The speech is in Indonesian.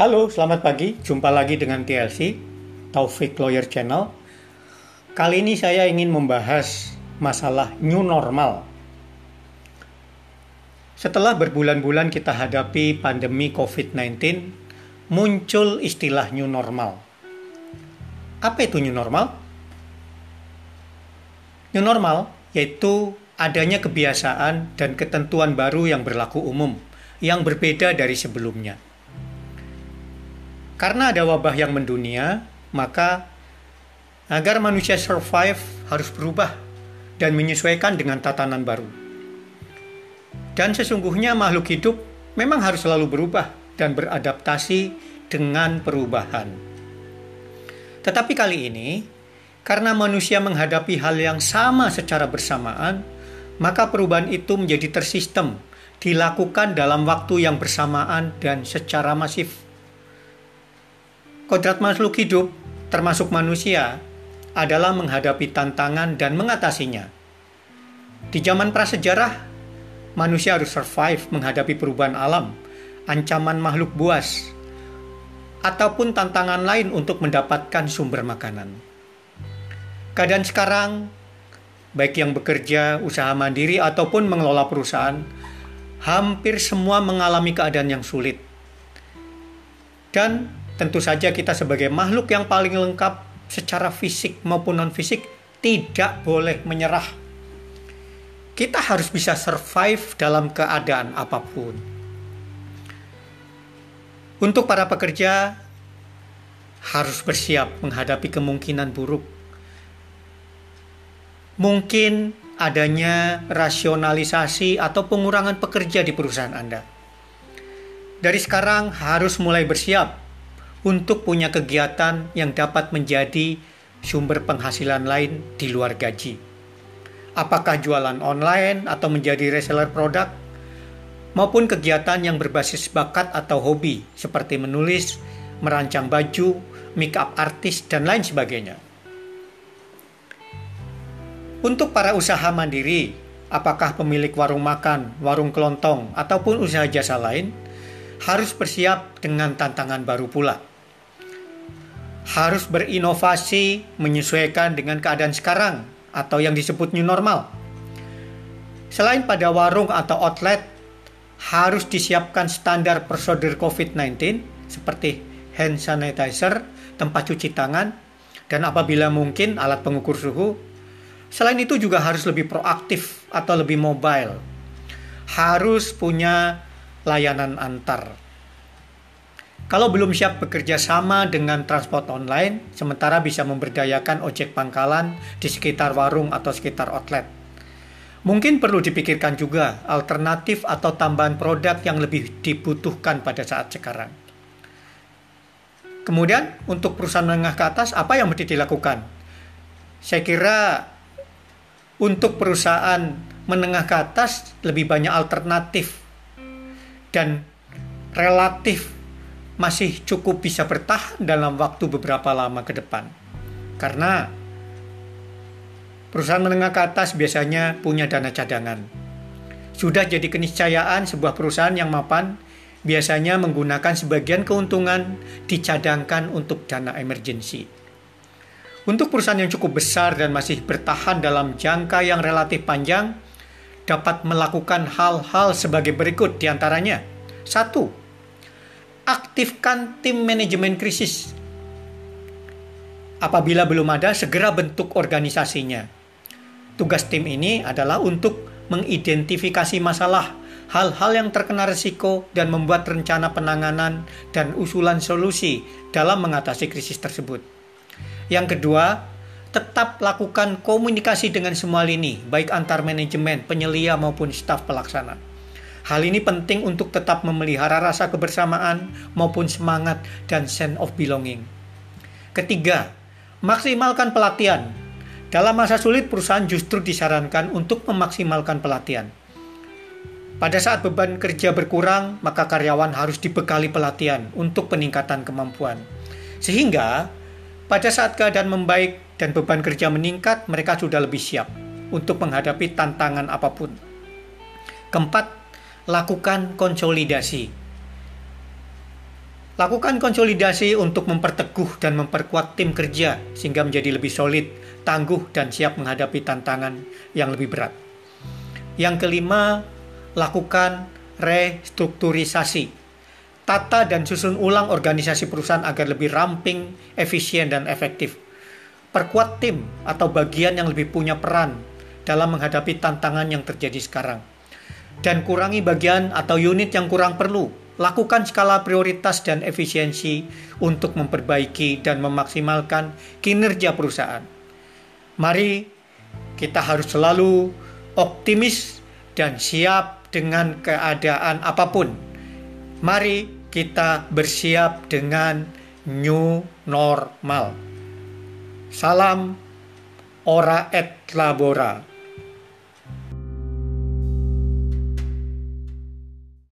Halo, selamat pagi. Jumpa lagi dengan TLC, Taufik Lawyer Channel. Kali ini saya ingin membahas masalah new normal. Setelah berbulan-bulan kita hadapi pandemi COVID-19, muncul istilah new normal. Apa itu new normal? New normal yaitu adanya kebiasaan dan ketentuan baru yang berlaku umum yang berbeda dari sebelumnya karena ada wabah yang mendunia, maka agar manusia survive harus berubah dan menyesuaikan dengan tatanan baru. Dan sesungguhnya makhluk hidup memang harus selalu berubah dan beradaptasi dengan perubahan. Tetapi kali ini, karena manusia menghadapi hal yang sama secara bersamaan, maka perubahan itu menjadi tersistem, dilakukan dalam waktu yang bersamaan dan secara masif Kodrat makhluk hidup, termasuk manusia, adalah menghadapi tantangan dan mengatasinya. Di zaman prasejarah, manusia harus survive menghadapi perubahan alam, ancaman makhluk buas, ataupun tantangan lain untuk mendapatkan sumber makanan. Keadaan sekarang, baik yang bekerja, usaha mandiri, ataupun mengelola perusahaan, hampir semua mengalami keadaan yang sulit. Dan Tentu saja kita sebagai makhluk yang paling lengkap secara fisik maupun non-fisik tidak boleh menyerah. Kita harus bisa survive dalam keadaan apa pun. Untuk para pekerja harus bersiap menghadapi kemungkinan buruk. Mungkin adanya rasionalisasi atau pengurangan pekerja di perusahaan Anda. Dari sekarang harus mulai bersiap untuk punya kegiatan yang dapat menjadi sumber penghasilan lain di luar gaji. Apakah jualan online atau menjadi reseller produk, maupun kegiatan yang berbasis bakat atau hobi seperti menulis, merancang baju, make up artis, dan lain sebagainya. Untuk para usaha mandiri, apakah pemilik warung makan, warung kelontong, ataupun usaha jasa lain, harus bersiap dengan tantangan baru pula harus berinovasi menyesuaikan dengan keadaan sekarang atau yang disebut new normal. Selain pada warung atau outlet, harus disiapkan standar prosedur COVID-19 seperti hand sanitizer, tempat cuci tangan, dan apabila mungkin alat pengukur suhu. Selain itu juga harus lebih proaktif atau lebih mobile. Harus punya layanan antar kalau belum siap bekerja sama dengan transport online, sementara bisa memberdayakan ojek pangkalan di sekitar warung atau sekitar outlet. Mungkin perlu dipikirkan juga alternatif atau tambahan produk yang lebih dibutuhkan pada saat sekarang. Kemudian, untuk perusahaan menengah ke atas, apa yang mesti dilakukan? Saya kira untuk perusahaan menengah ke atas lebih banyak alternatif dan relatif masih cukup bisa bertahan dalam waktu beberapa lama ke depan. Karena perusahaan menengah ke atas biasanya punya dana cadangan. Sudah jadi keniscayaan sebuah perusahaan yang mapan biasanya menggunakan sebagian keuntungan dicadangkan untuk dana emergensi. Untuk perusahaan yang cukup besar dan masih bertahan dalam jangka yang relatif panjang, dapat melakukan hal-hal sebagai berikut di antaranya. Satu, aktifkan tim manajemen krisis. Apabila belum ada, segera bentuk organisasinya. Tugas tim ini adalah untuk mengidentifikasi masalah, hal-hal yang terkena risiko, dan membuat rencana penanganan dan usulan solusi dalam mengatasi krisis tersebut. Yang kedua, tetap lakukan komunikasi dengan semua lini, baik antar manajemen, penyelia maupun staf pelaksana. Hal ini penting untuk tetap memelihara rasa kebersamaan maupun semangat dan sense of belonging. Ketiga, maksimalkan pelatihan. Dalam masa sulit, perusahaan justru disarankan untuk memaksimalkan pelatihan. Pada saat beban kerja berkurang, maka karyawan harus dibekali pelatihan untuk peningkatan kemampuan. Sehingga, pada saat keadaan membaik dan beban kerja meningkat, mereka sudah lebih siap untuk menghadapi tantangan apa pun. Keempat, lakukan konsolidasi. Lakukan konsolidasi untuk memperteguh dan memperkuat tim kerja sehingga menjadi lebih solid, tangguh, dan siap menghadapi tantangan yang lebih berat. Yang kelima, lakukan restrukturisasi. Tata dan susun ulang organisasi perusahaan agar lebih ramping, efisien, dan efektif. Perkuat tim atau bagian yang lebih punya peran dalam menghadapi tantangan yang terjadi sekarang. Dan kurangi bagian atau unit yang kurang perlu Lakukan skala prioritas dan efisiensi untuk memperbaiki dan memaksimalkan kinerja perusahaan. Mari kita harus selalu optimis dan siap dengan keadaan apa pun. Mari kita bersiap dengan new normal. Salam ora et labora.